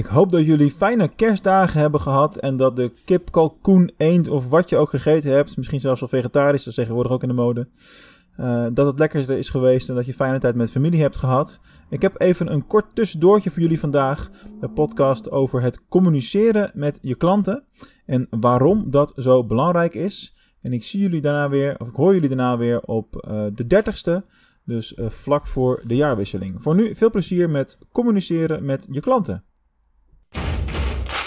Ik hoop dat jullie fijne kerstdagen hebben gehad en dat de kip, kalkoen, eend of wat je ook gegeten hebt, misschien zelfs wel vegetarisch, dat is tegenwoordig ook in de mode, uh, dat het lekkerste is geweest en dat je fijne tijd met familie hebt gehad. Ik heb even een kort tussendoortje voor jullie vandaag. De podcast over het communiceren met je klanten en waarom dat zo belangrijk is. En ik zie jullie daarna weer, of ik hoor jullie daarna weer op uh, de 30ste. Dus uh, vlak voor de jaarwisseling. Voor nu veel plezier met communiceren met je klanten.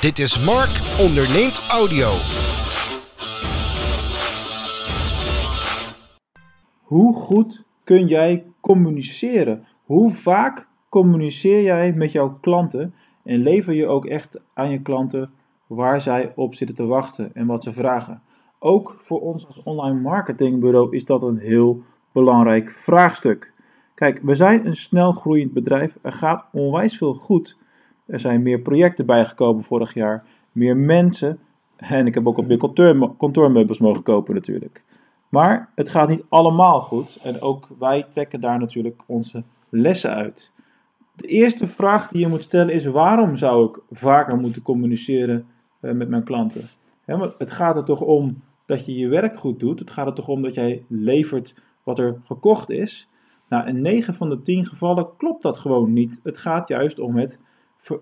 Dit is Mark onderneemt audio. Hoe goed kun jij communiceren? Hoe vaak communiceer jij met jouw klanten en lever je ook echt aan je klanten waar zij op zitten te wachten en wat ze vragen? Ook voor ons als online marketingbureau is dat een heel belangrijk vraagstuk. Kijk, we zijn een snel groeiend bedrijf. Er gaat onwijs veel goed. Er zijn meer projecten bijgekomen vorig jaar, meer mensen. En ik heb ook op meer kantoormeubels mogen kopen natuurlijk. Maar het gaat niet allemaal goed. En ook wij trekken daar natuurlijk onze lessen uit. De eerste vraag die je moet stellen is: waarom zou ik vaker moeten communiceren eh, met mijn klanten? het gaat er toch om dat je je werk goed doet. Het gaat er toch om dat jij levert wat er gekocht is. Nou, in 9 van de 10 gevallen klopt dat gewoon niet. Het gaat juist om het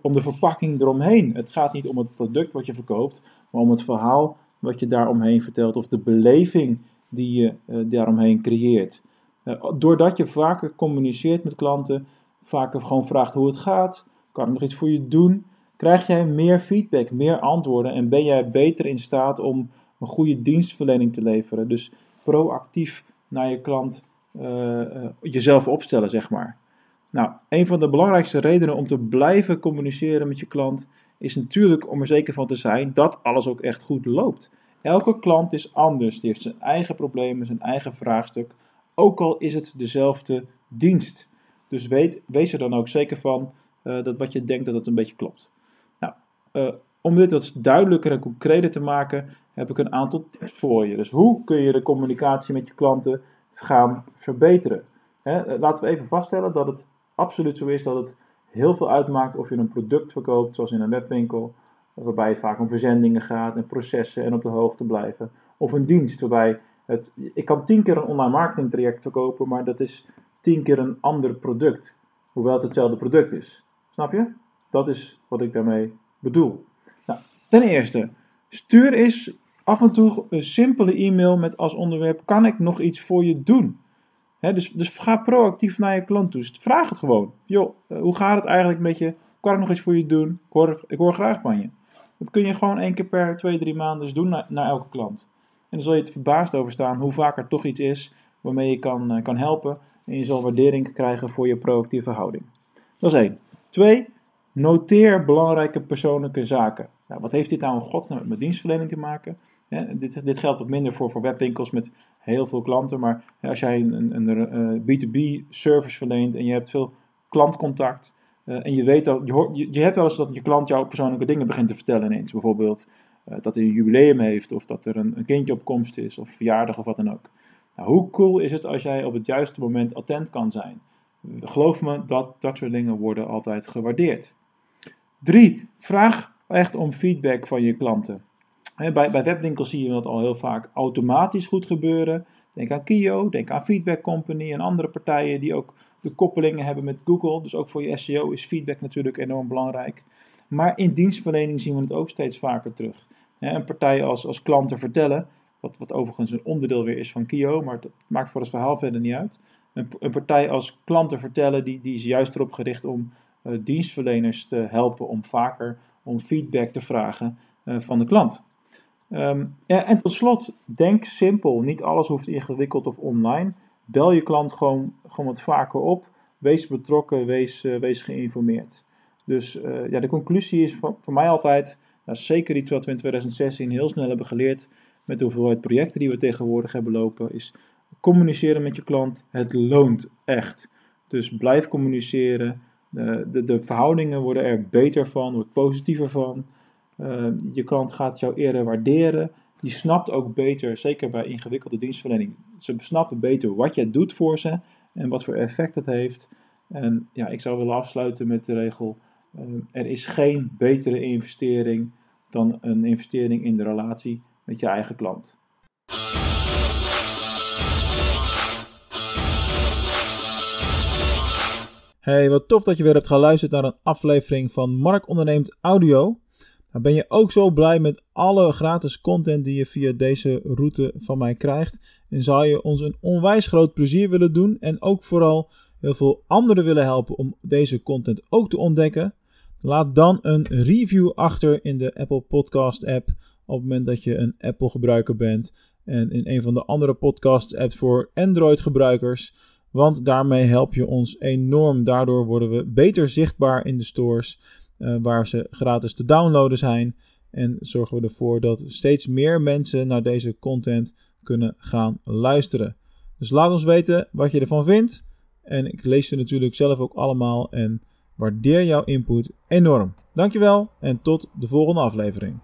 om de verpakking eromheen. Het gaat niet om het product wat je verkoopt, maar om het verhaal wat je daaromheen vertelt of de beleving die je uh, daaromheen creëert. Uh, doordat je vaker communiceert met klanten, vaker gewoon vraagt hoe het gaat, kan ik nog iets voor je doen, krijg jij meer feedback, meer antwoorden en ben jij beter in staat om een goede dienstverlening te leveren. Dus proactief naar je klant uh, jezelf opstellen, zeg maar. Nou, een van de belangrijkste redenen om te blijven communiceren met je klant is natuurlijk om er zeker van te zijn dat alles ook echt goed loopt. Elke klant is anders, die heeft zijn eigen problemen, zijn eigen vraagstuk, ook al is het dezelfde dienst. Dus weet, wees er dan ook zeker van uh, dat wat je denkt dat het een beetje klopt. Nou, uh, om dit wat duidelijker en concreter te maken, heb ik een aantal tips voor je. Dus hoe kun je de communicatie met je klanten gaan verbeteren? He, laten we even vaststellen dat het absoluut zo is dat het heel veel uitmaakt of je een product verkoopt, zoals in een webwinkel, waarbij het vaak om verzendingen gaat en processen en op de hoogte blijven. Of een dienst waarbij het, ik kan tien keer een online marketing traject verkopen, maar dat is tien keer een ander product, hoewel het hetzelfde product is. Snap je? Dat is wat ik daarmee bedoel. Nou, ten eerste, stuur eens af en toe een simpele e-mail met als onderwerp: kan ik nog iets voor je doen? Dus, dus ga proactief naar je klant toe. Vraag het gewoon. Joh, eh, hoe gaat het eigenlijk met je? Kan ik nog iets voor je doen? Ik hoor, ik hoor graag van je. Dat kun je gewoon één keer per twee, drie maanden dus doen naar, naar elke klant. En dan zal je het verbaasd over staan hoe vaak er toch iets is waarmee je kan, eh, kan helpen. En je zal waardering krijgen voor je proactieve houding. Dat is één. Twee, noteer belangrijke persoonlijke zaken. Nou, wat heeft dit nou in godsnaam met dienstverlening te maken? Dit, dit, geldt wat minder voor, webwinkels met heel veel klanten. Maar als jij een, een, een B2B eh, service verleent en je hebt veel klantcontact. Uh, en je weet dat, je, je, hebt wel eens dat je klant jouw persoonlijke dingen begint te vertellen ineens. Bijvoorbeeld uh, dat hij een jubileum heeft, of dat er een, een, kindje op komst is, of verjaardag of wat dan ook. Nou, hoe cool is het als jij op het juiste moment attent kan zijn? Geloof me, dat, dat soort dingen worden altijd gewaardeerd. 3. Vraag echt om feedback van je klanten. Bij, bij webwinkels zie je dat al heel vaak automatisch goed gebeuren. Denk aan Kio, denk aan Feedback Company en andere partijen die ook de koppelingen hebben met Google. Dus ook voor je SEO is feedback natuurlijk enorm belangrijk. Maar in dienstverlening zien we het ook steeds vaker terug. Een partij als, als klanten vertellen, wat, wat overigens een onderdeel weer is van Kio, maar dat maakt voor het verhaal verder niet uit. Een, partij als klanten vertellen, die, die is juist erop gericht om uh, dienstverleners te helpen om vaker om feedback te vragen uh, van de klant. Ja, en tot slot, denk simpel. Niet alles hoeft ingewikkeld of online. Bel je klant gewoon, gewoon wat vaker op. Wees betrokken, wees, uh, wees geïnformeerd. Dus uh, ja, de conclusie is voor, mij altijd, nou, zeker iets wat we in 2016 heel snel hebben geleerd met de hoeveelheid projecten die we tegenwoordig hebben lopen, is communiceren met je klant. Het loont echt. Dus blijf communiceren. Uh, de, de verhoudingen worden er beter van, wordt positiever van. Uh, je klant gaat jou eerder waarderen. Die snapt ook beter, zeker bij ingewikkelde dienstverlening, ze snappen beter wat jij doet voor ze en wat voor effect het heeft. En ja, ik zou willen afsluiten met de regel: Ehm, er is geen betere investering dan een investering in de relatie met je eigen klant. Hey, wat tof dat je weer hebt geluisterd naar een aflevering van Mark Onderneemt Audio. Nou, ben je ook zo blij met alle gratis content die je via deze route van mij krijgt? En zou je ons een onwijs groot plezier willen doen en ook vooral heel veel anderen willen helpen om deze content ook te ontdekken? Laat dan een review achter in de Apple Podcast app op het moment dat je een Apple gebruiker bent en in een van de andere podcast apps voor Android gebruikers. Want daarmee help je ons enorm. Daardoor worden we beter zichtbaar in de stores uh, waar ze gratis te downloaden zijn. En zorgen we ervoor dat steeds meer mensen naar deze content kunnen gaan luisteren. Dus laat ons weten wat je ervan vindt. En ik lees ze natuurlijk zelf ook allemaal en waardeer jouw input enorm. Dankjewel en tot de volgende aflevering.